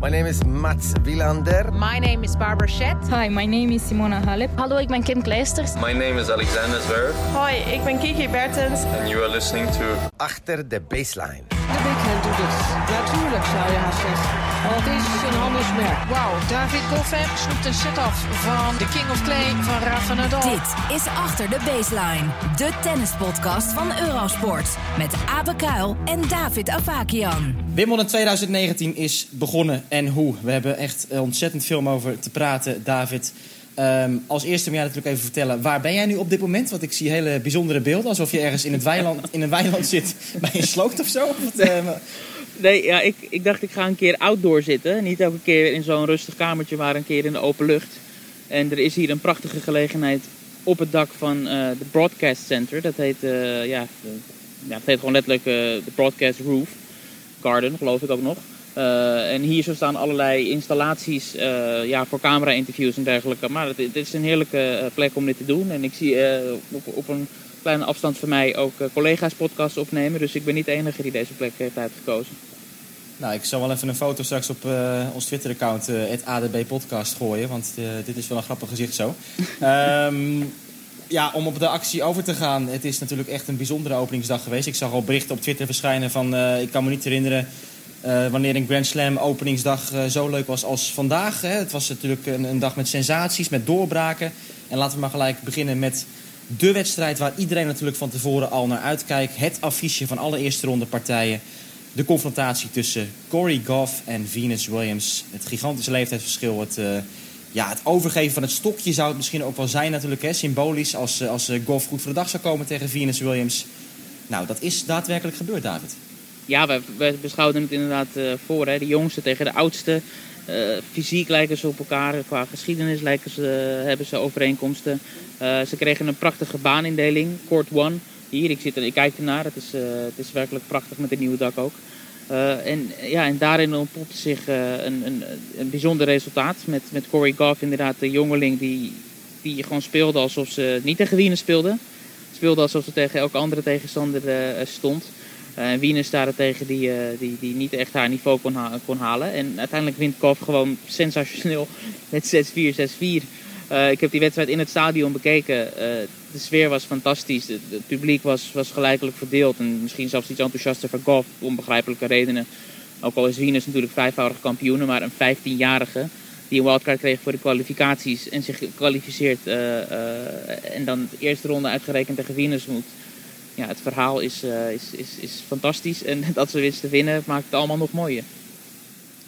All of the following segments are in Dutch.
My name is Mats Wilander. My name is Barbara Schett. Hi, my name is Simona Halep. Hallo, ik ben Kim Kleisters. My name is Alexander Zverev. Hoi, ik ben Kiki Bertens. And you are listening to... Achter de baseline. Het. Natuurlijk zou je haast zeggen. Want het is een handelsmerk. Wauw, David Goffin snoept een set af van de King of Clay van Rafa Nadal. Dit is Achter de Baseline, de tennispodcast van Eurosport. Met Abe Kuil en David Avakian. Wimbledon 2019 is begonnen en hoe. We hebben echt eh, ontzettend veel om over te praten, David. Ehm, als eerste moet jij natuurlijk even vertellen, waar ben jij nu op dit moment? Want ik zie hele bijzondere beelden, alsof je ergens in, het in een weiland zit bij een sloot of zo. Eh, Nee, ja, ik, ik dacht ik ga een keer outdoor zitten. Niet elke keer in zo'n rustig kamertje, maar een keer in de open lucht. En er is hier een prachtige gelegenheid op het dak van eh, de Broadcast Center. Dat heet, eh, ja, ja, heet gewoon letterlijk de Broadcast Roof. Garden, geloof ik ook nog. Eh, en hier zo staan allerlei installaties eh, ja, voor camera-interviews en dergelijke. Maar het, het is een heerlijke eh, plek om dit te doen. En ik zie op, op een kleine afstand van mij ook collega's podcasts opnemen. Dus ik ben niet de enige die deze plek heeft uitgekozen. Nou, ik zal wel even een foto straks op ons Twitter-account, het ADB Podcast, gooien. Want dit is wel een grappig gezicht zo. Ehm, ja, om op de actie over te gaan. Het is natuurlijk echt een bijzondere openingsdag geweest. Ik zag al berichten op Twitter verschijnen van... ik kan me niet herinneren eh, wanneer een Grand Slam openingsdag eh, zo leuk was als vandaag. Hè. Het was natuurlijk een, een dag met sensaties, met doorbraken. En laten we maar gelijk beginnen met de wedstrijd... waar iedereen natuurlijk van tevoren al naar uitkijkt. Het affiche van alle eerste ronde partijen. De confrontatie tussen Corey Goff en Venus Williams. Het gigantische leeftijdsverschil. Het, eh, ja, het overgeven van het stokje zou het misschien ook wel zijn natuurlijk. Hè, symbolisch als, als Goff goed voor de dag zou komen tegen Venus Williams. Nou, dat is daadwerkelijk gebeurd, David. Ja, we, we beschouwden het inderdaad eh, voor. Hè. De jongste tegen de oudste. Eh, fysiek lijken ze op elkaar. Qua geschiedenis lijken ze, hebben ze overeenkomsten. Eh, ze kregen een prachtige baanindeling. Court One. Hier, ik, zit er, ik kijk ernaar. Het is, eh, het is werkelijk prachtig met het nieuwe dak ook. Eh, en, ja, en daarin ontpopte zich eh, een, een, een bijzonder resultaat. Met, met Corey Goff, inderdaad, de jongeling die, die gewoon speelde alsof ze niet tegen Wiener speelde. Speelde alsof ze tegen elke andere tegenstander eh, stond. Eh, En Wiener daarentegen die, eh, die, die niet echt haar niveau kon, kon halen. En uiteindelijk wint Goff gewoon sensationeel met 6-4, 6-4. Eh, ik heb die wedstrijd in het stadion bekeken. De sfeer was fantastisch. Het, publiek was, was gelijkelijk verdeeld. En misschien zelfs iets enthousiaster voor Goff, om onbegrijpelijke redenen. Ook al is Wieners natuurlijk vijfvoudig kampioen, maar een 15-jarige die een wildcard kreeg voor de kwalificaties en zich kwalificeert en dan de eerste ronde uitgerekend tegen Wieners moet. Ja, het verhaal is, eh, is, is, is fantastisch en dat ze wist te winnen maakt het allemaal nog mooier.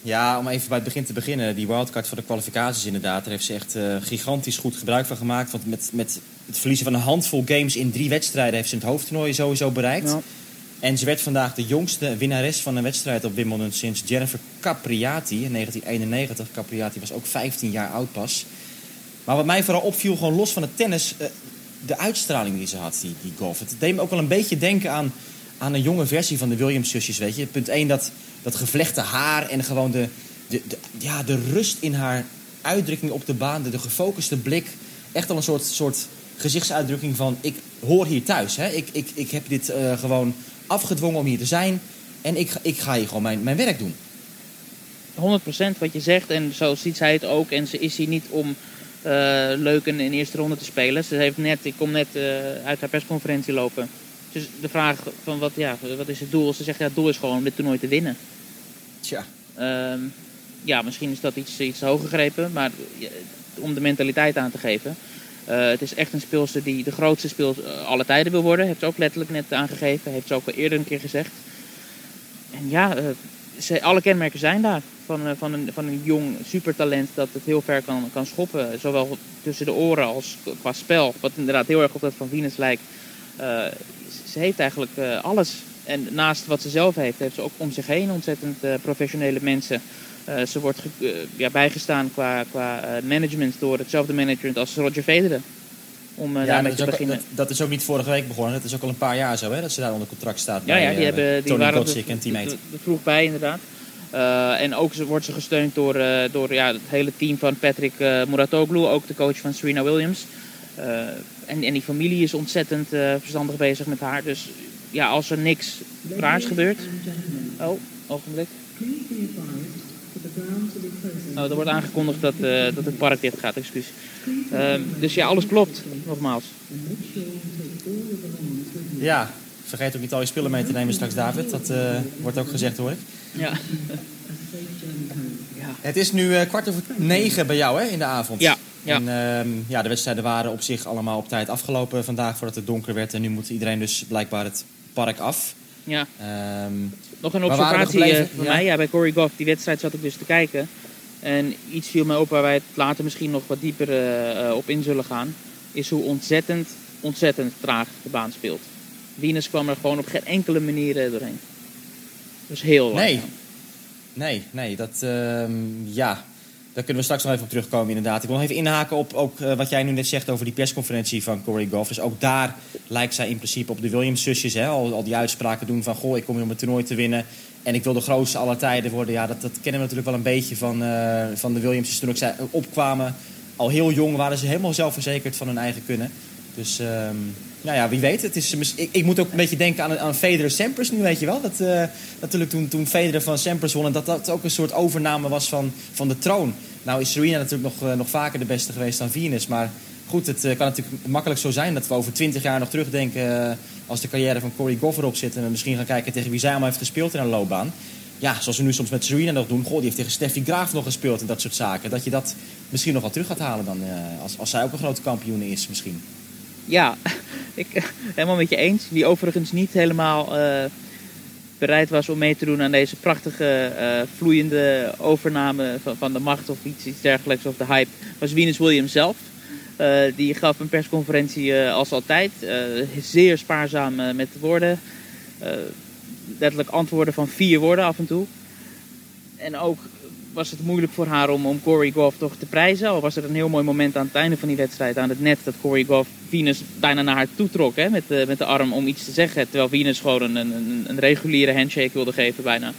Ja, om even bij het begin te beginnen. Die wildcard voor de kwalificaties inderdaad. Daar heeft ze echt eh, gigantisch goed gebruik van gemaakt. Want met, met het verliezen van een handvol games in drie wedstrijden... heeft ze het hoofdtoernooi sowieso bereikt. Ja. En ze werd vandaag de jongste winnares van een wedstrijd op Wimbledon... sinds Jennifer Capriati in 1991. Capriati was ook 15 jaar oud pas. Maar wat mij vooral opviel, gewoon los van het tennis... eh, de uitstraling die ze had, die, die golf. Het deed me ook wel een beetje denken aan, aan een jonge versie van de Williams-zusjes, weet je. Punt 1, dat, dat gevlechte haar en gewoon de, de, ja, de rust in haar uitdrukking op de baan. De, de gefocuste blik. Echt al een soort, soort gezichtsuitdrukking van... ik hoor hier thuis, hè. Ik, ik, ik heb dit eh, gewoon afgedwongen om hier te zijn. En ik, ik ga hier gewoon mijn, mijn werk doen. 100% wat je zegt en zo ziet zij het ook. En ze is hier niet om leuk een, een eerste ronde te spelen. Ze heeft net, ik kom net eh, uit haar persconferentie lopen. Dus de vraag van wat, ja, wat is het doel? Ze zegt ja, het doel is gewoon om dit toernooi te winnen. Tja. Ehm, ja, misschien is dat iets, iets hoog gegrepen, maar om de mentaliteit aan te geven. Eh, het is echt een speelster die de grootste speelster eh, alle tijden wil worden. Heeft ze ook letterlijk net aangegeven. Heeft ze ook al eerder een keer gezegd. En ja, eh, ze, alle kenmerken zijn daar. Van, eh, van, een, van een jong supertalent dat het heel ver kan, kan schoppen. Zowel tussen de oren als qua spel. Wat inderdaad heel erg op dat van Venus lijkt. Eh, ze heeft eigenlijk eh, alles. En naast wat ze zelf heeft, heeft ze ook om zich heen ontzettend professionele mensen. Ze wordt ja, bijgestaan qua, qua management door hetzelfde management als Roger Federer. Om Ja, daarmee te ook, beginnen. dat, dat is ook niet vorige week begonnen. Dat is ook al een paar jaar zo, hè, dat ze daar onder contract staat. Ja, bij, ja, die, hebben, die Tony waren Kotsik en teammate. vroeg bij inderdaad. Eh, en ook wordt ze gesteund door, eh, door ja, het hele team van Patrick eh Muratoglu, ook de coach van Serena Williams. En, en die familie is ontzettend verstandig bezig met haar. Dus ja, als er niks raars gebeurt. Oh, ogenblik. Oh, er wordt aangekondigd dat, dat het park dicht gaat, excuus. Ehm, dus ja, alles klopt, nogmaals. Ja, vergeet ook niet al je spullen mee te nemen straks, David. Dat wordt ook gezegd, hoor. Ja. Het is nu eh, kwart over negen bij jou, hè, in de avond. Ja, ja. En ehm, ja, de wedstrijden waren op zich allemaal op tijd afgelopen vandaag voordat het donker werd. En nu moet iedereen dus blijkbaar het park af. Ja. Ehm, Nog een observatie van Ja. mij. Ja, bij Corey Goff, die wedstrijd zat ik dus te kijken. En iets viel mij op waar wij het later misschien nog wat dieper eh, op in zullen gaan. Is hoe ontzettend, ontzettend traag de baan speelt. Venus kwam er gewoon op geen enkele manier doorheen. Dus heel Nee. Nee, nee, dat, ehm, ja, daar kunnen we straks nog even op terugkomen inderdaad. Ik wil nog even inhaken op ook, eh, wat jij nu net zegt over die persconferentie van Corey Goff. Dus ook daar lijkt zij in principe op de Williams-zusjes. Al, al die uitspraken doen van, goh, ik kom hier om het toernooi te winnen. En ik wil de grootste aller tijden worden. Ja, dat, dat kennen we natuurlijk wel een beetje van, eh, van de Williams. Toen ook zij opkwamen, al heel jong waren ze helemaal zelfverzekerd van hun eigen kunnen. Dus ehm, nou ja, wie weet. Het is, ik, moet ook een beetje denken aan, aan Federer Sampras nu, weet je wel. Dat, eh, natuurlijk toen, toen Federer van Sampras won... en dat dat ook een soort overname was van, van de troon. Nou is Serena natuurlijk nog, eh, nog vaker de beste geweest dan Venus. Maar goed, het eh, kan natuurlijk makkelijk zo zijn... dat we over twintig jaar nog terugdenken... als de carrière van Corey Goff erop zit... en we misschien gaan kijken tegen wie zij allemaal heeft gespeeld in een loopbaan. Ja, zoals we nu soms met Serena nog doen. Goh, die heeft tegen Steffi Graaf nog gespeeld en dat soort zaken. Dat je dat misschien nog wel terug gaat halen dan... als, als zij ook een grote kampioen is misschien. Ja, ik eh, helemaal met je eens. Die overigens niet helemaal eh, bereid was om mee te doen aan deze prachtige, eh, vloeiende overname van, van de macht of iets, iets dergelijks, of de hype, was Venus Williams zelf. Die gaf een persconferentie als altijd, zeer spaarzaam met woorden. Eh, letterlijk antwoorden van vier woorden af en toe. En ook was het moeilijk voor haar om, om Corey Goff toch te prijzen. Al was er een heel mooi moment aan het einde van die wedstrijd aan het net dat Corey Goff Venus bijna naar haar toe trok hè, met, de, met de arm om iets te zeggen. Terwijl Venus gewoon een, een, een reguliere handshake wilde geven bijna.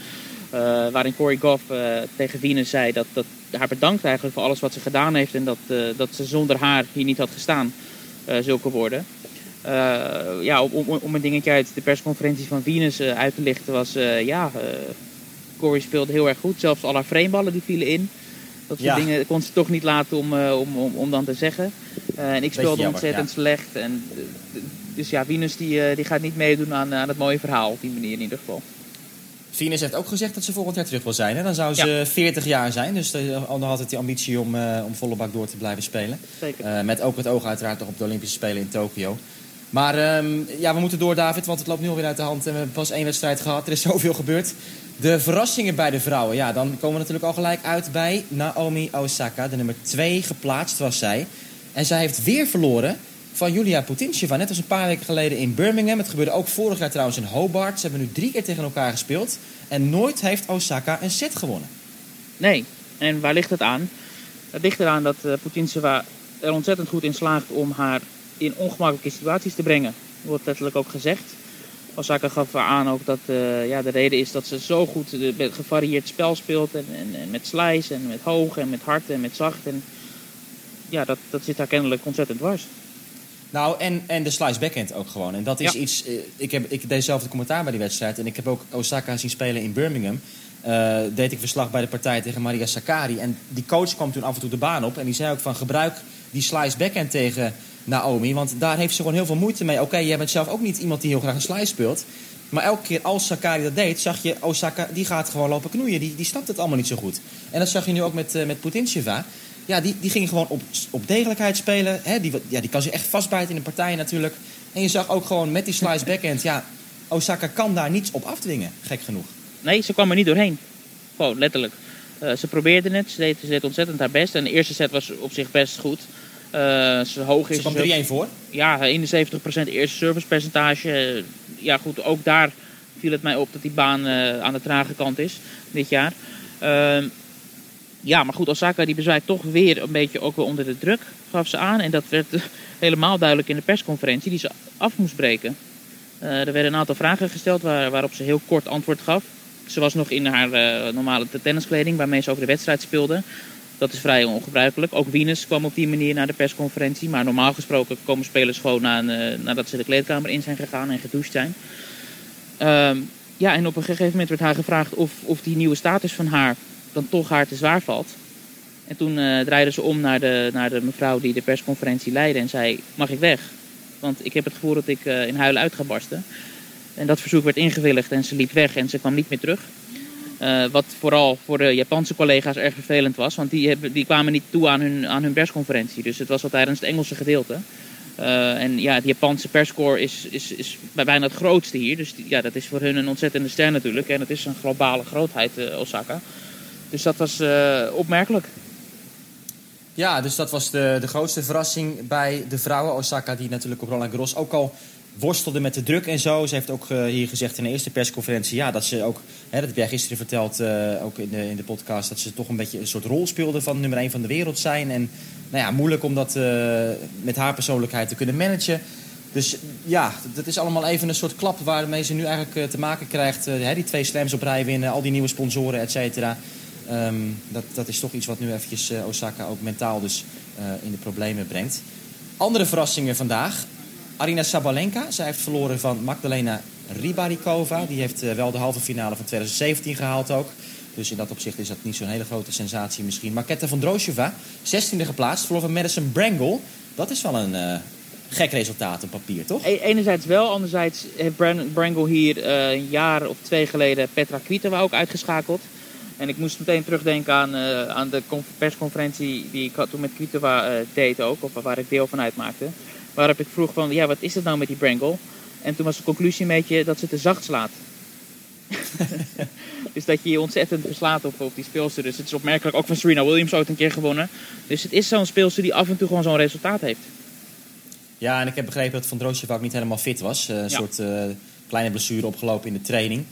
Eh, waarin Corey Goff eh, tegen Venus zei dat, dat haar bedankt eigenlijk voor alles wat ze gedaan heeft. En dat, eh, dat ze zonder haar hier niet had gestaan. eh, zulke woorden. Eh, ja, om, om, een dingetje uit de persconferentie van Venus eh, uit te lichten was... eh, ja, eh, Corey speelde heel erg goed. Zelfs al haar frameballen die vielen in. Dat soort Ja. dingen kon ze toch niet laten om, eh, om, om, om dan te zeggen. Eh, en ik speelde jammer, ontzettend ja. slecht. En, eh, dus ja, Venus die, eh, die gaat niet meedoen aan, aan het mooie verhaal op die manier in ieder geval. Venus heeft ook gezegd dat ze volgend jaar terug wil zijn. Hè? Dan zou ze 40 jaar zijn. Dus dan had het die ambitie om, eh, om volle bak door te blijven spelen. Zeker. Eh, met ook het oog uiteraard nog op de Olympische Spelen in Tokio. Maar ehm, ja, we moeten door, David, want het loopt nu alweer uit de hand. En we hebben pas één wedstrijd gehad. Er is zoveel gebeurd. De verrassingen bij de vrouwen. Ja, dan komen we natuurlijk al gelijk uit bij Naomi Osaka. De nummer 2 geplaatst was zij. En zij heeft weer verloren van Julia Putintseva. Net als een paar weken geleden in Birmingham. Het gebeurde ook vorig jaar trouwens in Hobart. Ze hebben nu drie keer tegen elkaar gespeeld. En nooit heeft Osaka een set gewonnen. Nee, en waar ligt het aan? Het ligt eraan dat uh, er ontzettend goed in slaagt om haar in ongemakkelijke situaties te brengen. Wordt letterlijk ook gezegd. Osaka gaf aan ook dat uh, ja, de reden is dat ze zo goed uh, met gevarieerd spel speelt. En, en, en, met slice en met hoog en met hard en met zacht. En ja, dat, dat zit haar kennelijk ontzettend dwars. Nou, en, en de slice backhand ook gewoon. En dat is Ja. iets... eh, ik, heb, ik deed zelf de commentaar bij die wedstrijd. En ik heb ook Osaka zien spelen in Birmingham. Eh, deed ik verslag bij de partij tegen Maria Sakkari. En die coach kwam toen af en toe de baan op. En die zei ook van gebruik die slice backhand tegen Naomi. Want daar heeft ze gewoon heel veel moeite mee. Oké, jij bent zelf ook niet iemand die heel graag een slice speelt. Maar elke keer als Sakari dat deed, zag je Osaka, die gaat gewoon lopen knoeien. Die, die snapt het allemaal niet zo goed. En dat zag je nu ook met, uh, met. Ja, die, die ging gewoon op, op degelijkheid spelen. Hè? Die, ja, die kan zich echt vastbijten in een partij natuurlijk. En je zag ook gewoon met die slice backhand... Ja, Osaka kan daar niets op afdwingen, gek genoeg. Nee, ze kwam er niet doorheen. Gewoon, letterlijk. Uh, ze probeerde het, ze deed, ze deed ontzettend haar best. En de eerste set was op zich best goed. Uh, ze hoog is. Ze kwam 3-1 voor? Ja, 71% eerste servicepercentage. Ja, goed, ook daar viel het mij op dat die baan uh, aan de trage kant is dit jaar. Uh, ja, maar goed, Osaka die bezwijkt toch weer een beetje ook weer onder de druk, gaf ze aan. En dat werd helemaal duidelijk in de persconferentie die ze af moest breken. Er werden een aantal vragen gesteld waar, waarop ze heel kort antwoord gaf. Ze was nog in haar uh, normale tenniskleding waarmee ze ook de wedstrijd speelde. Dat is vrij ongebruikelijk. Ook Venus kwam op die manier naar de persconferentie. Maar normaal gesproken komen spelers gewoon na, uh, nadat ze de kleedkamer in zijn gegaan en gedoucht zijn. Uh, ja, en op een gegeven moment werd haar gevraagd of, of die nieuwe status van haar dan toch haar te zwaar valt. En toen uh, draaide ze om naar de, naar de mevrouw die de persconferentie leidde en zei: Mag ik weg? Want ik heb het gevoel dat ik in huilen uit ga barsten. En dat verzoek werd ingewilligd en ze liep weg en ze kwam niet meer terug. Uh, wat vooral voor de Japanse collega's erg vervelend was, want die, hebben, die kwamen niet toe aan hun, aan hun persconferentie. Dus het was al tijdens het Engelse gedeelte. Uh, en ja, het Japanse perscore is, is, is bijna het grootste hier. Dus ja, dat is voor hun een ontzettende ster natuurlijk. En het is een globale grootheid, uh, Osaka. Dus dat was opmerkelijk. Ja, dus dat was de, de grootste verrassing bij de vrouwen. Osaka, die natuurlijk op Roland Garros ook al worstelde met de druk en zo. Ze heeft ook uh, hier gezegd in de eerste persconferentie... Ja, dat ze ook, hè, dat heb gisteren verteld, uh, ook in de, in de podcast... dat ze toch een beetje een soort rol speelde van nummer 1 van de wereld zijn. En nou ja, moeilijk om dat uh, met haar persoonlijkheid te kunnen managen. Dus ja, dat is allemaal even een soort klap waarmee ze nu eigenlijk te maken krijgt. Hè, die twee slams op rij winnen, al die nieuwe sponsoren, et cetera. Um, dat, dat is toch iets wat nu eventjes Osaka ook mentaal dus in de problemen brengt. Andere verrassingen vandaag. Arina Sabalenka, zij heeft verloren van Magdalena Ribarikova. Die heeft uh, wel de halve finale van 2017 gehaald ook. Dus in dat opzicht is dat niet zo'n hele grote sensatie misschien. Marketa van Drosjeva, 16e geplaatst, verloor van Madison Brangle. Dat is wel een uh, gek resultaat op papier, toch? E enerzijds wel, anderzijds heeft Brangle hier uh, een jaar of twee geleden Petra Kvitova ook uitgeschakeld. En ik moest meteen terugdenken aan, aan de persconferentie die ik toen met Kvitova deed ook, of waar ik deel van uitmaakte. Waarop ik vroeg van, ja, wat is het nou met die Brangle? En toen was de conclusie een beetje dat ze te zacht slaat. dus dat je je ontzettend verslaat op, op die speelster. Dus het is opmerkelijk. Ook van Serena Williams ooit een keer gewonnen. Dus het is zo'n speelster die af en toe gewoon zo'n resultaat heeft. Ja, en ik heb begrepen dat Van Droosjev ook niet helemaal fit was. Uh, een ja. soort uh, kleine blessure opgelopen in de training.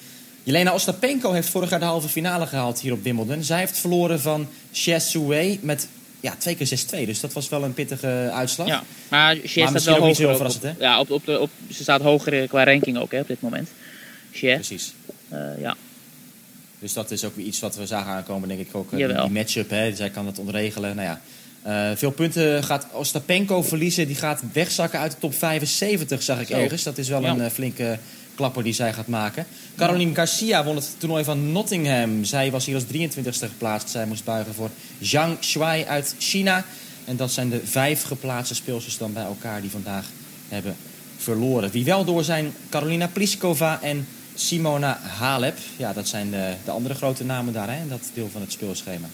Jelena Ostapenko heeft vorig jaar de halve finale gehaald hier op Wimbledon. Zij heeft verloren van Xie Sui met ja, twee keer 6-2. Dus dat was wel een pittige uitslag. Ja, maar Xie staat wel hoger. Op, op, ja, op, op de, op, ze staat hoger qua ranking ook hè, op dit moment. Precies. Uh, ja. Dus dat is ook weer iets wat we zagen aankomen, denk ik ook. Die, die matchup, hè, zij kan dat ontregelen. Nou ja, uh, veel punten gaat Ostapenko verliezen. Die gaat wegzakken uit de top 75, zag ik Zo. ergens. Dat is wel ja. een flinke klapper die zij gaat maken. Caroline Garcia won het toernooi van Nottingham. Zij was hier als 23ste geplaatst. Zij moest buigen voor Zhang Shuai uit China. En dat zijn de vijf geplaatste speelsters dan bij elkaar die vandaag hebben verloren. Wie wel door zijn Carolina Pliskova en Simona Halep. Ja, dat zijn de, de andere grote namen daar in dat deel van het speelschema.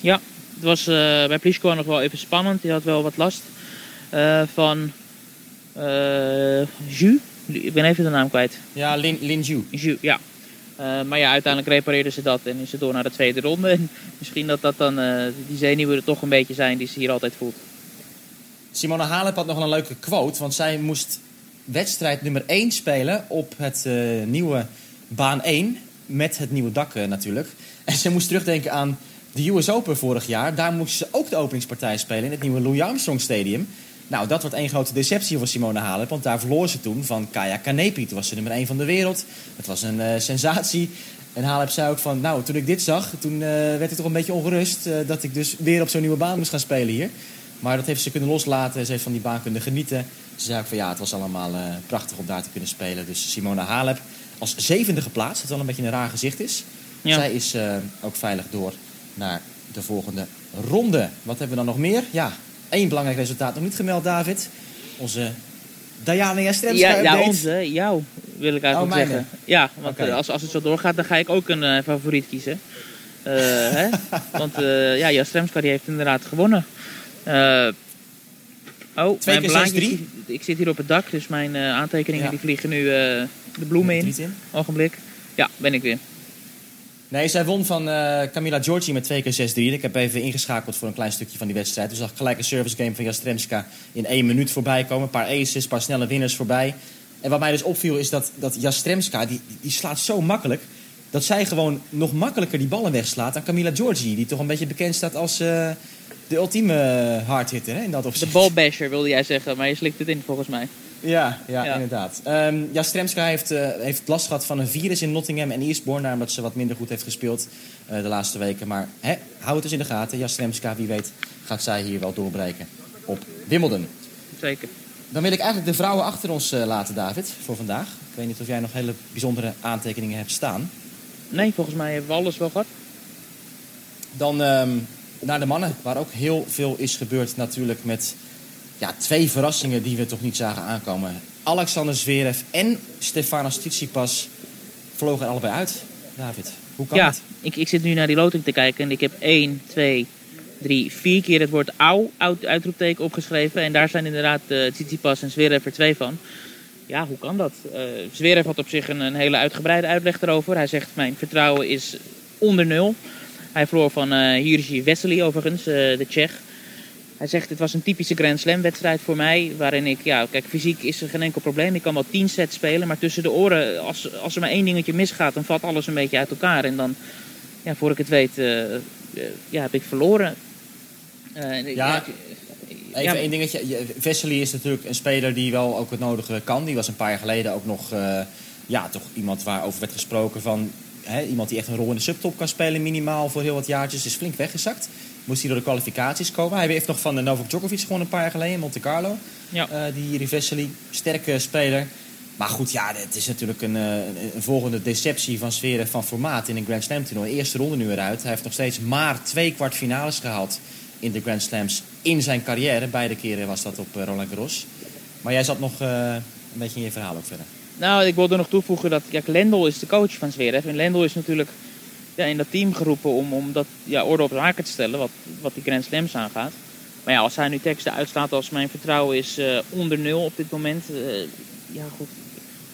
Ja, het was uh, bij Pliskova nog wel even spannend. Die had wel wat last uh, van uh, Ju. Ik ben even de naam kwijt. Ja, Lin, Lin. Ju, ja. Uh, maar ja, uiteindelijk repareerden ze dat en is ze door naar de tweede ronde. En misschien dat dat dan uh, die zenuwen er toch een beetje zijn die ze hier altijd voelt. Simone Halep had nog een leuke quote, want zij moest wedstrijd nummer 1 spelen op het uh, nieuwe baan 1. Met het nieuwe dak natuurlijk. En ze moest terugdenken aan de US Open vorig jaar. Daar moest ze ook de openingspartij spelen in het nieuwe Louis Armstrong Stadium. Nou, dat wordt één grote deceptie voor Simone Halep. Want daar verloor ze toen van Kaya Kanepi. Toen was ze nummer 1 van de wereld. Dat was een uh, sensatie. En Halep zei ook van, nou, toen ik dit zag, toen uh, werd ik toch een beetje ongerust. Uh, dat ik dus weer op zo'n nieuwe baan moest gaan spelen hier. Maar dat heeft ze kunnen loslaten. Ze heeft van die baan kunnen genieten. Ze zei ook van, ja, het was allemaal prachtig om daar te kunnen spelen. Dus Simone Halep als zevende geplaatst. Wat wel een beetje een raar gezicht is. Ja. Zij is ook veilig door naar de volgende ronde. Wat hebben we dan nog meer? Ja, Eén belangrijk resultaat nog niet gemeld, David. Onze Diana Jastremska ja, ja, onze, jou wil ik eigenlijk oh, zeggen. Ja, want okay. als, als het zo doorgaat, dan ga ik ook een uh, favoriet kiezen. Uh, hè? Want uh, ja, Jastremska die heeft inderdaad gewonnen. oh, Twee mijn blaadje, ik zit hier op het dak, dus mijn aantekeningen ja. die vliegen nu de bloemen in. in. Ogenblik. Ja, ben ik weer. Nee, zij won van uh, Camila Giorgi met 2 keer 6-3. Ik heb even ingeschakeld voor een klein stukje van die wedstrijd. Dus zag gelijk een service game van Jastremska in één minuut voorbij komen. Een paar aces, een paar snelle winners voorbij. En wat mij dus opviel is dat, dat Jastremska, die, die slaat zo makkelijk... dat zij gewoon nog makkelijker die ballen wegslaat dan Camila Giorgi. Die toch een beetje bekend staat als uh, de ultieme hardhitter hè, in dat opzicht. De balbasher wilde jij zeggen, maar je slikt het in volgens mij. Ja, ja, ja. inderdaad. Um, Jastremska heeft, uh, heeft last gehad van een virus in Nottingham en Eastbourne... omdat ze wat minder goed heeft gespeeld uh, de laatste weken. Maar hè, hou het dus in de gaten. Jastremska, wie weet, gaat zij hier wel doorbreken op Wimbledon. Zeker. Dan wil ik eigenlijk de vrouwen achter ons uh, laten, David, voor vandaag. Ik weet niet of jij nog hele bijzondere aantekeningen hebt staan. Nee, volgens mij hebben we alles wel gehad. Dan ehm, naar de mannen, waar ook heel veel is gebeurd natuurlijk met ja, twee verrassingen die we toch niet zagen aankomen. Alexander Zverev en Stefanos Tsitsipas vlogen er allebei uit. David, hoe kan ja, het? ik, ik zit nu naar die loting te kijken en ik heb 1, 2, 3, 4 keer het woord uit, uitroepteken opgeschreven. En daar zijn inderdaad uh, Tsitsipas en Zverev er twee van. Ja, hoe kan dat? Uh, Zverev had op zich een, een hele uitgebreide uitleg erover. Hij zegt, mijn vertrouwen is onder nul. Hij verloor van uh, Jiří Vesely overigens, uh, de Tsjech. Hij zegt, het was een typische Grand Slam wedstrijd voor mij. Waarin ik, ja, kijk, fysiek is er geen enkel probleem. Ik kan wel tien sets spelen. Maar tussen de oren, als, als er maar één dingetje misgaat, dan valt alles een beetje uit elkaar. En dan, ja, voor ik het weet, uh, ja, heb ik verloren. ja, ja, even ja. één dingetje. Vesely is natuurlijk een speler die wel ook het nodige kan. Die was een paar jaar geleden ook nog, ja, toch iemand waarover werd gesproken van... Hè, iemand die echt een rol in de subtop kan spelen, minimaal voor heel wat jaartjes, is flink weggezakt. Moest hij door de kwalificaties komen. Hij heeft nog van de Novak Djokovic gewoon een paar jaar geleden in Monte Carlo. Ja. Uh, die Rivesely, sterke speler. Maar goed, ja, het is natuurlijk een, een, een volgende deceptie van sferen van formaat in een Grand Slam toernooi. Eerste ronde nu eruit. Hij heeft nog steeds maar twee kwartfinales gehaald in de Grand Slams in zijn carrière. Beide keren was dat op Roland Garros. Maar jij zat nog uh, een beetje in je verhaal ook verder. Nou, ik wilde nog toevoegen dat kijk, Lendl is de coach van Zverev. En Lendl is natuurlijk ja, in dat team geroepen om, om dat ja, orde op zaken te stellen, wat, wat die Grand Slams aangaat. Maar ja, als hij nu teksten uitstaat als mijn vertrouwen is uh, onder nul op dit moment, uh, ja goed,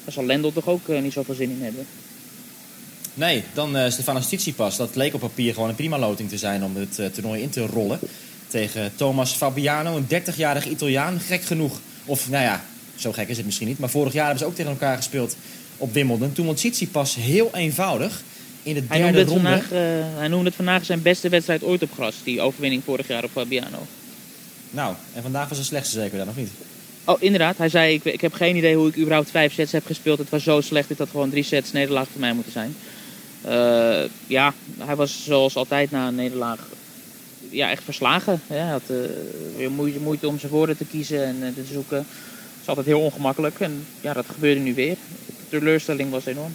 daar zal Lendl toch ook uh, niet zoveel zin in hebben. Nee, dan uh, Stefanos Tsitsipas. Dat leek op papier gewoon een prima loting te zijn om het toernooi in te rollen. Tegen Thomas Fabiano, een 30-jarig Italiaan. Gek genoeg, of nou ja, zo gek is het misschien niet. Maar vorig jaar hebben ze ook tegen elkaar gespeeld op Wimbledon. Toen won Tsitsipas heel eenvoudig in de hij noemde, ronde. vandaag, uh, hij noemde het vandaag zijn beste wedstrijd ooit op gras. Die overwinning vorig jaar op Fabiano. Nou, en vandaag was de slechtste zeker dan, of niet? Oh, inderdaad. Hij zei, ik, ik heb geen idee hoe ik überhaupt vijf sets heb gespeeld. Het was zo slecht, dit had gewoon drie sets nederlaag voor mij moeten zijn. Uh, ja, hij was zoals altijd na een nederlaag ja, echt verslagen. Ja, hij had uh, weer moeite, moeite om zijn woorden te kiezen en uh, te zoeken. Het is altijd heel ongemakkelijk. En ja, dat gebeurde nu weer. De teleurstelling was enorm.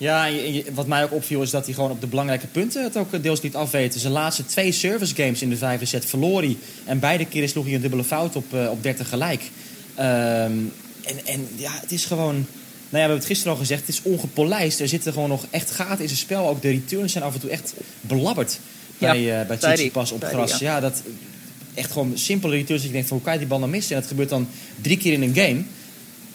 Ja, en je, wat mij ook opviel is dat hij gewoon op de belangrijke punten het ook deels niet afweten. Zijn laatste twee service games in de vijfde set verloor hij. En beide keren sloeg hij een dubbele fout op, uh, op 30 gelijk. Um, en, en ja, het is gewoon... Nou ja, we hebben het gisteren al gezegd, het is ongepolijst. Er zitten gewoon nog echt gaten in zijn spel. Ook de returns zijn af en toe echt belabberd ja, bij, uh, bij Tsitsipas op gras. Ja. ja, dat echt gewoon simpele returns. Ik denk van, hoe kan je die bal nou missen? En dat gebeurt dan drie keer in een game.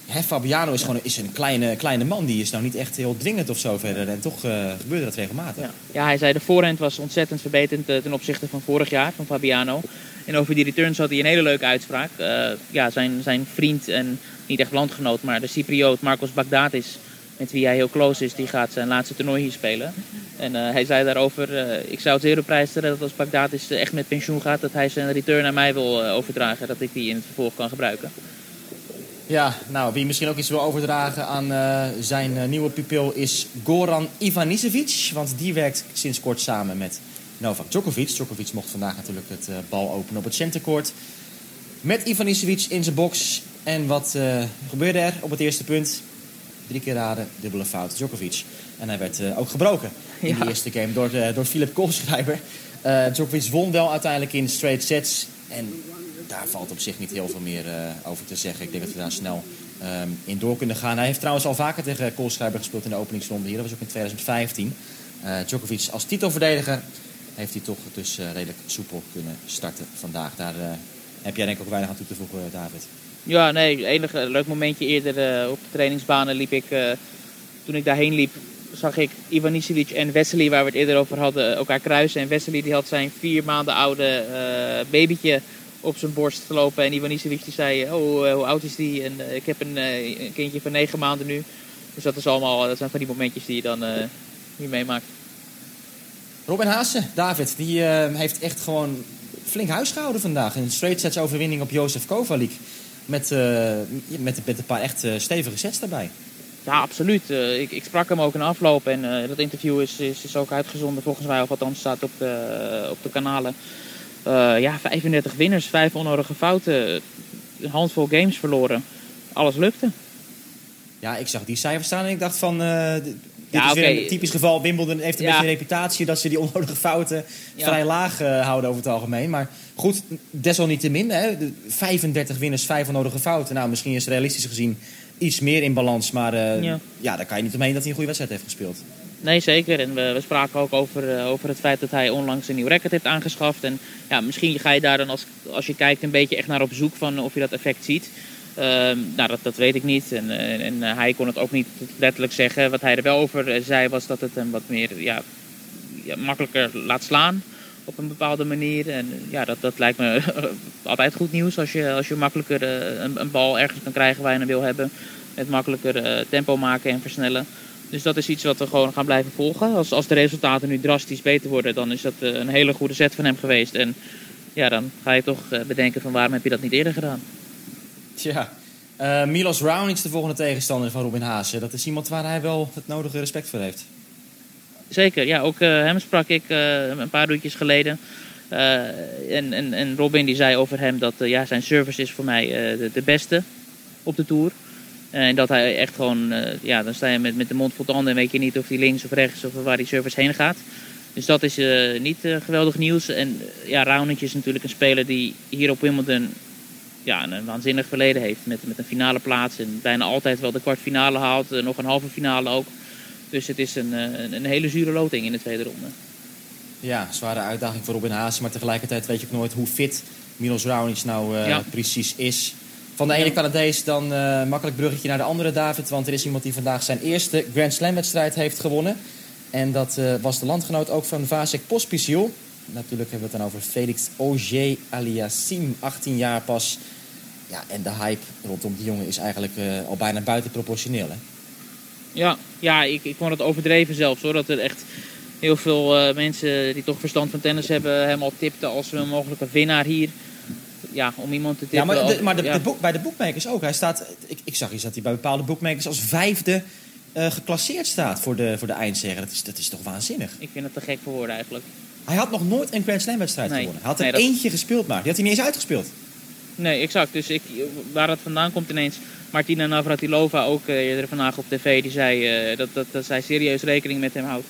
Hè, Fabiano is gewoon is een kleine, kleine man. Die is nou niet echt heel dwingend of zo verder. En toch uh, gebeurde dat regelmatig. Ja. hij zei de voorhand was ontzettend verbeterd ten opzichte van vorig jaar, van Fabiano. En over die returns had hij een hele leuke uitspraak. Uh, ja, zijn, zijn vriend en niet echt landgenoot, maar de Cypriot Marcos Bagdatis, met wie hij heel close is, die gaat zijn laatste toernooi hier spelen. En hij zei daarover, ik zou het zeer stellen dat als Bagdatis echt met pensioen gaat, dat hij zijn return aan mij wil overdragen, dat ik die in het vervolg kan gebruiken. Ja, nou, wie misschien ook iets wil overdragen aan uh, zijn uh, nieuwe pupil is Goran Ivanisevic. Want die werkt sinds kort samen met Novak Djokovic. Djokovic mocht vandaag natuurlijk het uh, bal openen op het centercourt. Met Ivanisevic in zijn box. En wat gebeurde er op het eerste punt? Drie keer raden, dubbele fout Djokovic. En hij werd ook gebroken in ja. de eerste game door, door Philip Koolschrijver. Djokovic won wel uiteindelijk in straight sets. En daar valt op zich niet heel veel meer uh, over te zeggen. Ik denk dat we daar snel um, in door kunnen gaan. Hij heeft trouwens al vaker tegen Koolschrijver gespeeld in de openingsronde hier. Dat was ook in 2015. Uh, Djokovic als titelverdediger heeft hij toch dus uh, redelijk soepel kunnen starten vandaag. Daar heb jij denk ik ook weinig aan toe te voegen, David. Ja, nee, enige leuk momentje eerder op de trainingsbanen liep ik... toen ik daarheen liep, zag ik Ivanisevic en Wesley, waar we het eerder over hadden, elkaar kruisen. En Wesley die had zijn vier maanden oude babytje op zijn borst gelopen. En Ivanisevic die zei, oh, uh, hoe oud is die? En uh, ik heb een, uh, een, kindje van negen maanden nu. Dus dat, is allemaal, dat zijn van die momentjes die je dan niet meemaakt. Robin Haase, David, die heeft echt gewoon flink huis gehouden vandaag. Een straight sets overwinning op Jozef Kovalik. Met, met, met een paar echt stevige sets daarbij. Ja, absoluut. ik, ik, sprak hem ook in afloop en dat interview is, is, is, ook uitgezonden volgens mij, of althans staat op de, op de kanalen. Uh, ja, 35 winners, vijf onnodige fouten, een handvol games verloren. Alles lukte. Ja, ik zag die cijfers staan en ik dacht van... Uh, Dit Ja, is weer een typisch geval. Wimbledon heeft een Ja. beetje een reputatie dat ze die onnodige fouten Ja. vrij laag eh, houden over het algemeen. Maar goed, desalniettemin, hè, de 35 winners, 5 onnodige fouten. Nou, misschien is het realistisch gezien iets meer in balans. Maar eh, Ja. ja. daar kan je niet omheen dat hij een goede wedstrijd heeft gespeeld. Nee, zeker. En we, we spraken ook over, eh, over het feit dat hij onlangs een nieuw record heeft aangeschaft. En ja, misschien ga je daar dan als, als je kijkt een beetje echt naar op zoek van of je dat effect ziet. Ehm, nou, dat, dat weet ik niet. En, eh, en eh, hij kon het ook niet letterlijk zeggen. Wat hij er wel over zei was dat het hem wat meer ja, makkelijker laat slaan op een bepaalde manier. En ja, dat, dat lijkt me altijd goed nieuws als je, als je makkelijker een, een bal ergens kan krijgen waar je hem wil hebben. Met makkelijker tempo maken en versnellen. Dus dat is iets wat we gewoon gaan blijven volgen. Als, als de resultaten nu drastisch beter worden, dan is dat eh, een hele goede set van hem geweest. En ja, dan ga je toch eh, bedenken van waarom heb je dat niet eerder gedaan. Tja, eh, Milos Raonic, de volgende tegenstander van Robin Haase. Dat is iemand waar hij wel het nodige respect voor heeft. Zeker, ja, ook hem sprak ik een paar uurtjes geleden. En, en, en Robin die zei over hem dat ja, zijn service is voor mij de, de beste op de Tour. En dat hij echt gewoon, eh, ja, dan sta je met, met de mond vol tanden en weet je niet of hij links of rechts of waar die service heen gaat. Dus dat is eh, niet eh, geweldig nieuws. En ja, Raonic is natuurlijk een speler die hier op Wimbledon ja, een, waanzinnig verleden heeft. Met, met een finale plaats en bijna altijd wel de kwartfinale haalt. nog een halve finale ook. Dus het is een, een, een hele zure loting in de tweede ronde. Ja, zware uitdaging voor Robin Haase. Maar tegelijkertijd weet je ook nooit hoe fit Milos Raonic nou Ja. precies is. Van de ene. Canadees dan eh, makkelijk bruggetje naar de andere David. Want er is iemand die vandaag zijn eerste Grand Slam wedstrijd heeft gewonnen. En dat eh, was de landgenoot ook van Vasek Pospisil. Natuurlijk hebben we het dan over Felix Auger Aliassime, 18 jaar pas. Ja, en de hype rondom die jongen is eigenlijk eh, al bijna buitenproportioneel. Hè? Ja, ja ik, ik vond het overdreven zelfs hoor. Dat er echt heel veel mensen die toch verstand van tennis hebben hem al tipten als een mogelijke winnaar hier. Ja, om iemand te tippen. Ja, maar, de, als- maar de, ja. de boek, bij de boekmakers ook. Hij staat, ik, ik zag iets dat hij bij bepaalde boekmakers als vijfde eh, geclasseerd staat voor de, voor de eindzege. Dat is, dat is toch waanzinnig? Ik vind het te gek voor woorden eigenlijk. Hij had nog nooit een Grand Slam wedstrijd Nee. gewonnen. Hij had er Nee, dat- eentje gespeeld maar. Die had hij niet eens uitgespeeld. Nee, exact. Dus ik, waar het vandaan komt ineens. Martina Navratilova, ook eh, eerder vandaag op tv, die zei eh, dat, dat, dat zij serieus rekening met hem houdt.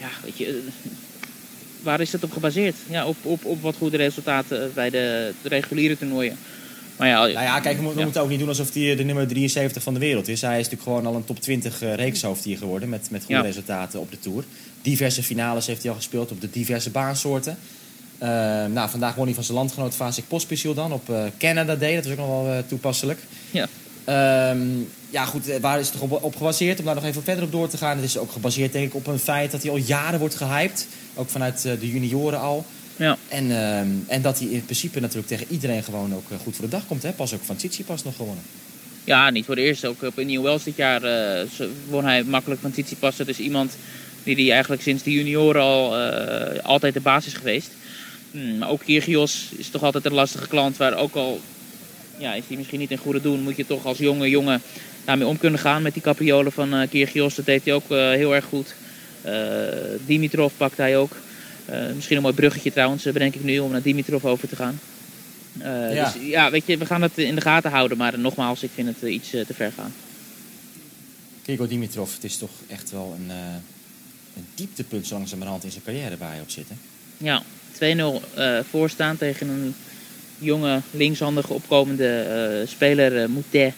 Ja, weet je, waar is dat op gebaseerd? Ja, op, op, op wat goede resultaten eh, bij de, de reguliere toernooien. Maar ja, Nou ja, kijk, we, ja. moeten ook niet doen alsof hij de nummer 73 van de wereld is. Hij is natuurlijk gewoon al een top 20 eh, reekshoofd hier geworden. Met, met goede Ja. resultaten op de Tour. Diverse finales heeft hij al gespeeld op de diverse baansoorten. Eh, nou, vandaag won hij van zijn landgenoot Vasek Pospisil dan op eh, Canada Day. Dat is ook nog wel eh, toepasselijk. Ja. Ehm, ja, goed, eh, waar is het toch op, op gebaseerd? Om daar nog even verder op door te gaan. Het is ook gebaseerd denk ik op een feit dat hij al jaren wordt gehyped. Ook vanuit eh, de junioren al. Ja. En, ehm, en dat hij in principe natuurlijk tegen iedereen gewoon ook eh, goed voor de dag komt. Hè? Pas ook van Tsitsipas nog gewonnen. Ja, niet voor de eerste. Ook op New Wells dit jaar zo- won hij makkelijk van Tsitsipas. Dat is iemand die, die eigenlijk sinds de junioren al altijd de basis geweest. Hmm, maar ook Kyrgios is toch altijd een lastige klant. Waar ook al ja, is hij misschien niet in goede doen, moet je toch als jonge jongen daarmee om kunnen gaan met die capriolen van Kyrgios. Dat deed hij ook eh, heel erg goed. Eh, Dimitrov pakt hij ook. Misschien een mooi bruggetje trouwens, bedenk ik nu, om naar Dimitrov over te gaan. Ja. Dus ja, weet je, we gaan het in de gaten houden. Maar nogmaals, ik vind het iets te ver gaan. Kiko Dimitrov, het is toch echt wel een, een dieptepunt zo langzamerhand in zijn carrière waar hij op zit. Hè? Ja, 2-0 eh voorstaan tegen een jonge linkshandige opkomende eh, speler, eh Moutet,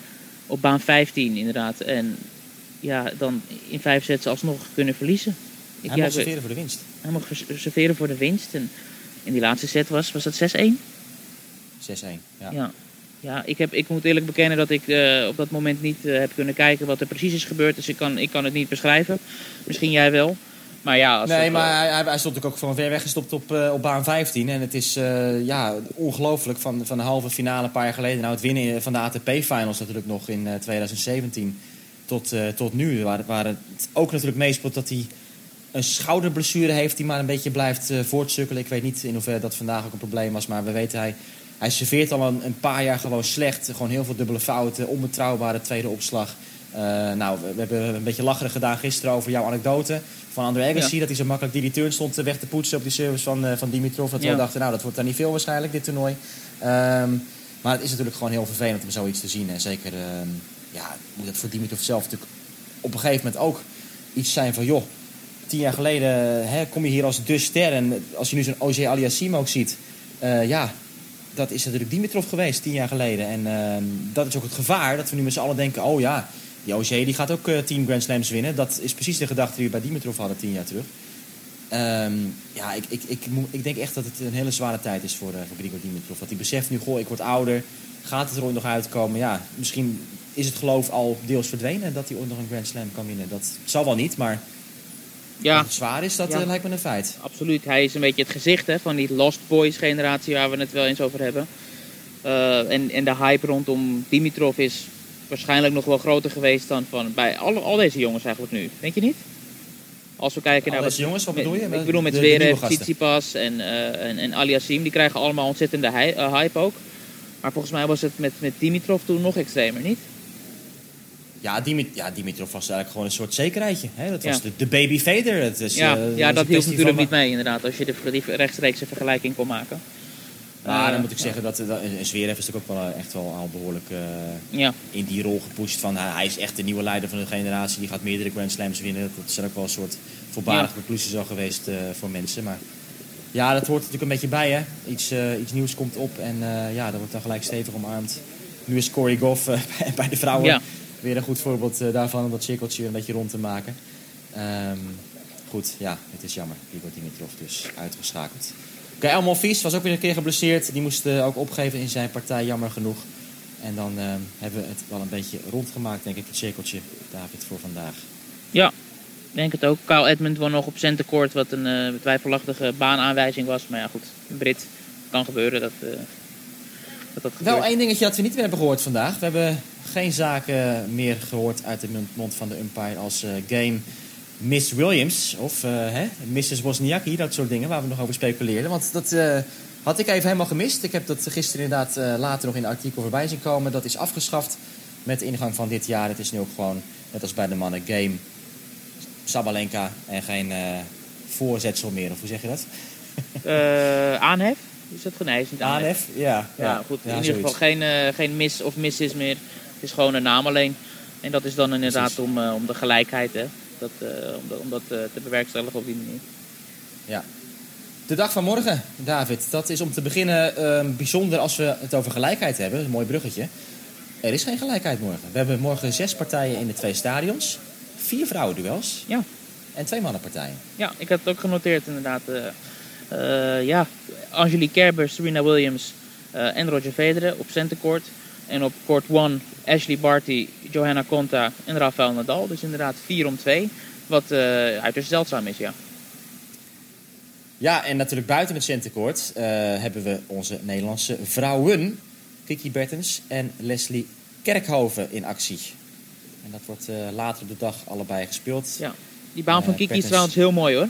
op baan 15 inderdaad. En ja, dan in vijf sets alsnog kunnen verliezen. Ik, Hij ja, mag serveren voor de winst. hij mag serveren voor de winst. En in die laatste set was, was dat 6-1? 6-1. Ja. Ja. Ja, ik, heb, ik moet eerlijk bekennen dat ik eh, op dat moment niet heb kunnen kijken wat er precies is gebeurd. Dus ik kan, ik kan het niet beschrijven. Misschien jij wel. Maar ja, als Nee, het- maar hij, hij stond natuurlijk ook van ver weggestopt op, eh, op baan 15. En het is eh, ja, ongelooflijk van, van de halve finale een paar jaar geleden. Nou, het winnen van de ATP-finals natuurlijk nog in eh, 2017 tot, eh, tot nu. Waar, waar het ook natuurlijk meespeelt dat hij een schouderblessure heeft die maar een beetje blijft voortsukkelen. Ik weet niet in hoeverre dat vandaag ook een probleem was. Maar we weten, hij, hij serveert al een, een paar jaar gewoon slecht. Gewoon heel veel dubbele fouten, onbetrouwbare tweede opslag. Eh, nou, we, hebben een beetje lacherig gedaan gisteren over jouw anekdote van André Agassi. Ja. Dat hij zo makkelijk die return stond weg te poetsen op die service van, eh, van Dimitrov. Dat Ja. we dachten, nou dat wordt dan niet veel waarschijnlijk, dit toernooi. Ehm, maar het is natuurlijk gewoon heel vervelend om zoiets te zien. En zeker, ehm, ja, moet het voor Dimitrov zelf natuurlijk op een gegeven moment ook iets zijn van, joh, tien jaar geleden hè, kom je hier als de ster. En als je nu zo'n OJ Aliassim ook ziet, eh, ja, dat is natuurlijk Dimitrov geweest tien jaar geleden. En ehm, dat is ook het gevaar, dat we nu met z'n allen denken, oh ja, die die gaat ook eh, tien Grand Slams winnen. Dat is precies de gedachte die we bij Dimitrov hadden tien jaar terug. Ehm, ja, ik, ik, ik, ik denk echt dat het een hele zware tijd is voor, voor Grigor Dimitrov. Dat hij beseft nu, goh, ik word ouder. Gaat het er ooit nog uitkomen? Ja, misschien is het geloof al deels verdwenen dat hij ooit nog een Grand Slam kan winnen. Dat zal wel niet, maar Ja, het zwaar is, dat Ja. eh, lijkt me een feit. absoluut. Hij is een beetje het gezicht hè, van die Lost Boys generatie waar we het wel eens over hebben. En, en de hype rondom Dimitrov is waarschijnlijk nog wel groter geweest dan van bij alle, al deze jongens eigenlijk nu. Denk je niet? Als we kijken naar Al deze jongens, wat bedoel je? Ik bedoel met Zverev, gasten. Tsitsipas en, eh en, en Aliassim. Die krijgen allemaal ontzettende hy- eh, hype ook. Maar volgens mij was het met, met Dimitrov toen nog extremer, niet? Ja, Dimit ja, Dimitrov was eigenlijk gewoon een soort zekerheidje. Hè? Dat was Ja. de, de baby Vader. Is, ja, eh, ja dat hield natuurlijk niet mee inderdaad. Als je de, die rechtstreekse vergelijking kon maken. Eh, dan moet ik zeggen dat, dat en Zverev is natuurlijk ook wel eh, echt wel al behoorlijk eh, Ja, in die rol gepusht. Van, hij is echt de nieuwe leider van de generatie. Die gaat meerdere Grand Slams winnen. Dat zijn ook wel een soort voorbarige Ja. conclusies al geweest eh, voor mensen. Maar ja, dat hoort natuurlijk een beetje bij. Hè? Iets, eh, iets nieuws komt op en eh, ja, dat wordt dan gelijk stevig omarmd. Nu is Corey Goff eh, bij- de vrouwen Ja. weer een goed voorbeeld eh, daarvan. Om dat cirkeltje een beetje rond te maken. Ehm, goed, ja, het is jammer. Igor Dimitrov dus uitgeschakeld. Elmo Vies was ook weer een keer geblesseerd. Die moest eh, ook opgeven in zijn partij, jammer genoeg. En dan ehm, hebben we het wel een beetje rondgemaakt, denk ik, het cirkeltje, David, voor vandaag. ja, ik denk het ook. Kyle Edmund won nog op centercourt, wat een eh, twijfelachtige baanaanwijzing was. Maar ja, goed, een Brit. Kan gebeuren dat eh, dat, dat gebeurt. Wel één dingetje dat we niet meer hebben gehoord vandaag. We hebben geen zaken meer gehoord uit de mond- van de umpire als eh, game Miss Williams of eh, hè, Mrs. Wozniacki, dat soort dingen waar we nog over speculeerden. Want dat eh, had ik even helemaal gemist. Ik heb dat gisteren inderdaad eh, later nog in een artikel voorbij zien komen. Dat is afgeschaft met de ingang van dit jaar. Het is nu ook gewoon, net als bij de mannen, game Sabalenka en geen voorzetsel meer. Of hoe zeg je dat? Aanhef? Is dat gewoon? Nee, is niet aanhef. Ja. Ja, goed. in ieder geval geen, geen miss of misses meer. Het is gewoon een naam alleen. En dat is dan inderdaad om, om de gelijkheid, hè. Dat, eh, om, dat- om dat eh, te bewerkstelligen op die manier. Ja. De dag van morgen, David. Dat is om te beginnen ehm, bijzonder als we het over gelijkheid hebben. Een mooi bruggetje. Er is geen gelijkheid morgen. We hebben morgen zes partijen in de twee stadions. Vier vrouwenduels. Ja. En twee mannenpartijen. Ja, ik had het ook genoteerd inderdaad. eh, ja, Angelique Kerber, Serena Williams en Roger Federer op centercourt. En op court 1 Ashley Barty, Johanna Konta en Rafael Nadal. Dus inderdaad 4 om 2. Wat eh uiterst zeldzaam is, ja. Ja, en natuurlijk buiten het centercourt eh, hebben we onze Nederlandse vrouwen. Kiki Bertens en Leslie Kerkhoven in actie. En dat wordt eh, later op de dag allebei gespeeld. Ja. Die baan van Kiki is trouwens heel mooi hoor.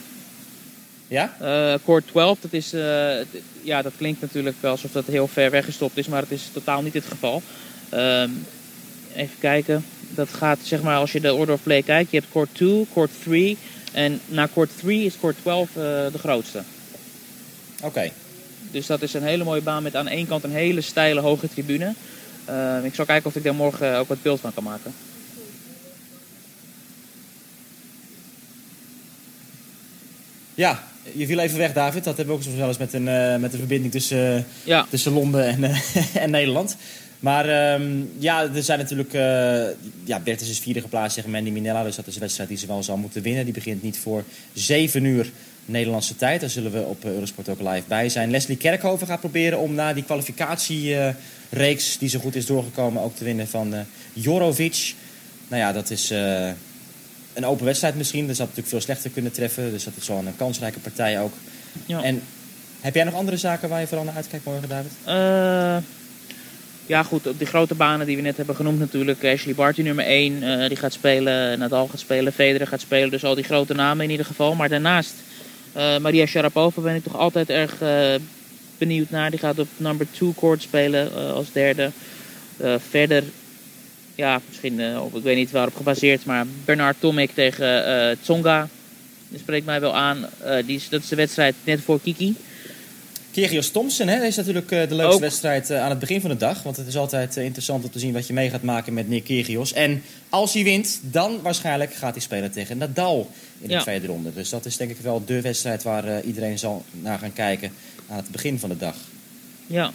Ja? Eh court 12, dat, is, eh, ja, dat klinkt natuurlijk wel alsof dat heel ver weggestopt is, maar dat is totaal niet het geval. Ehm, even kijken. Dat gaat, zeg maar, als je de order of play kijkt, je hebt court 2, court 3 en na court 3 is 12 eh, de grootste. Oké. Dus dat is een hele mooie baan met aan één kant een hele steile hoge tribune. Ehm, ik zal kijken of ik daar morgen ook wat beeld van kan maken. Ja, je viel even weg, David. Dat hebben we ook eens met een, eh, met een verbinding tussen, eh, Ja, tussen Londen en, eh, en Nederland. Maar ehm, ja, er zijn natuurlijk... ja, Bertens is vierde geplaatst tegen Mandy Minella. Dus dat is een wedstrijd die ze wel zal moeten winnen. Die begint niet voor zeven uur Nederlandse tijd. Daar zullen we op Eurosport ook live bij zijn. Leslie Kerkhoven gaat proberen om na die kwalificatiereeks... die zo goed is doorgekomen, ook te winnen van Jorovic. Nou ja, dat is... een open wedstrijd misschien. Dat had natuurlijk veel slechter kunnen treffen. Dus dat is wel een kansrijke partij ook. Ja. En heb jij nog andere zaken waar je vooral naar uitkijkt morgen, David? Eh, ja, goed, op die grote banen die we net hebben genoemd natuurlijk. Ashley Barty nummer 1, die gaat spelen. Nadal gaat spelen, Federer gaat spelen. Dus al die grote namen in ieder geval. Maar daarnaast, eh, Maria Sharapova ben ik toch altijd erg eh, benieuwd naar. Die gaat op number 2 court spelen eh, als derde. Eh, verder, ja, misschien, eh, of ik weet niet waarop gebaseerd. Maar Bernard Tomic tegen eh, Tsonga. Die spreekt mij wel aan. Eh, die is, dat is de wedstrijd net voor Kiki. Kyrgios Thompson hè, is natuurlijk de leukste Ook. wedstrijd aan het begin van de dag. Want het is altijd interessant om te zien wat je mee gaat maken met Nick Kyrgios. En als hij wint, dan waarschijnlijk gaat hij spelen tegen Nadal in de Ja. tweede ronde. Dus dat is denk ik wel de wedstrijd waar iedereen zal naar gaan kijken aan het begin van de dag. Ja.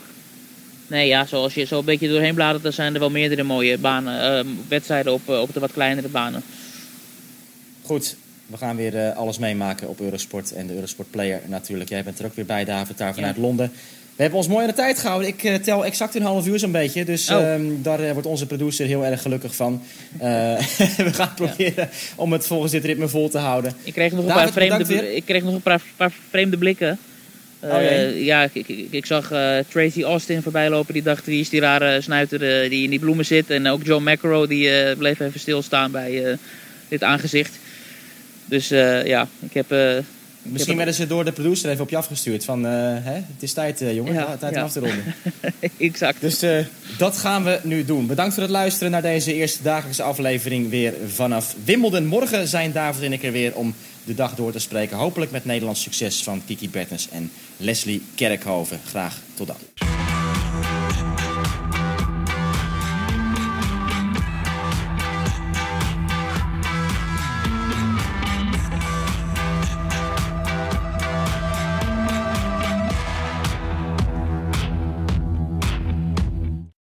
Nee, ja, zoals je zo een beetje doorheen bladert, dan zijn er wel meerdere mooie banen, eh, wedstrijden op, eh, op de wat kleinere banen. Goed, we gaan weer eh, alles meemaken op Eurosport en de Eurosport Player natuurlijk. Jij bent er ook weer bij, David, daar vanuit Londen. We hebben ons mooi aan de tijd gehouden. Ik eh, tel exact een half uur zo'n beetje. Dus Oh. ehm, daar wordt onze producer heel erg gelukkig van. We gaan proberen om het volgens dit ritme vol te houden. Ik kreeg nog een, paar, vreemde, ik kreeg nog een paar, paar vreemde blikken. Eh, Oh, jee. ja, ik, ik, ik zag eh, Tracy Austin voorbij lopen. Die dacht, wie is die rare snuiter eh, die in die bloemen zit. En ook John McEnroe, die eh, bleef even stilstaan bij eh, dit aangezicht. Dus eh, ja, ik heb... eh, Misschien werden ze door de producer even op je afgestuurd. Van, eh, hè, het is tijd, eh, jongen. Ja, Ja, tijd ja. om af te ronden. exact. Dus eh, dat gaan we nu doen. Bedankt voor het luisteren naar deze eerste dagelijkse aflevering weer vanaf Wimbledon. Morgen zijn David en ik er weer om de dag door te spreken. Hopelijk met Nederlands succes van Kiki Bertens en Leslie Kerkhoven. Graag tot dan.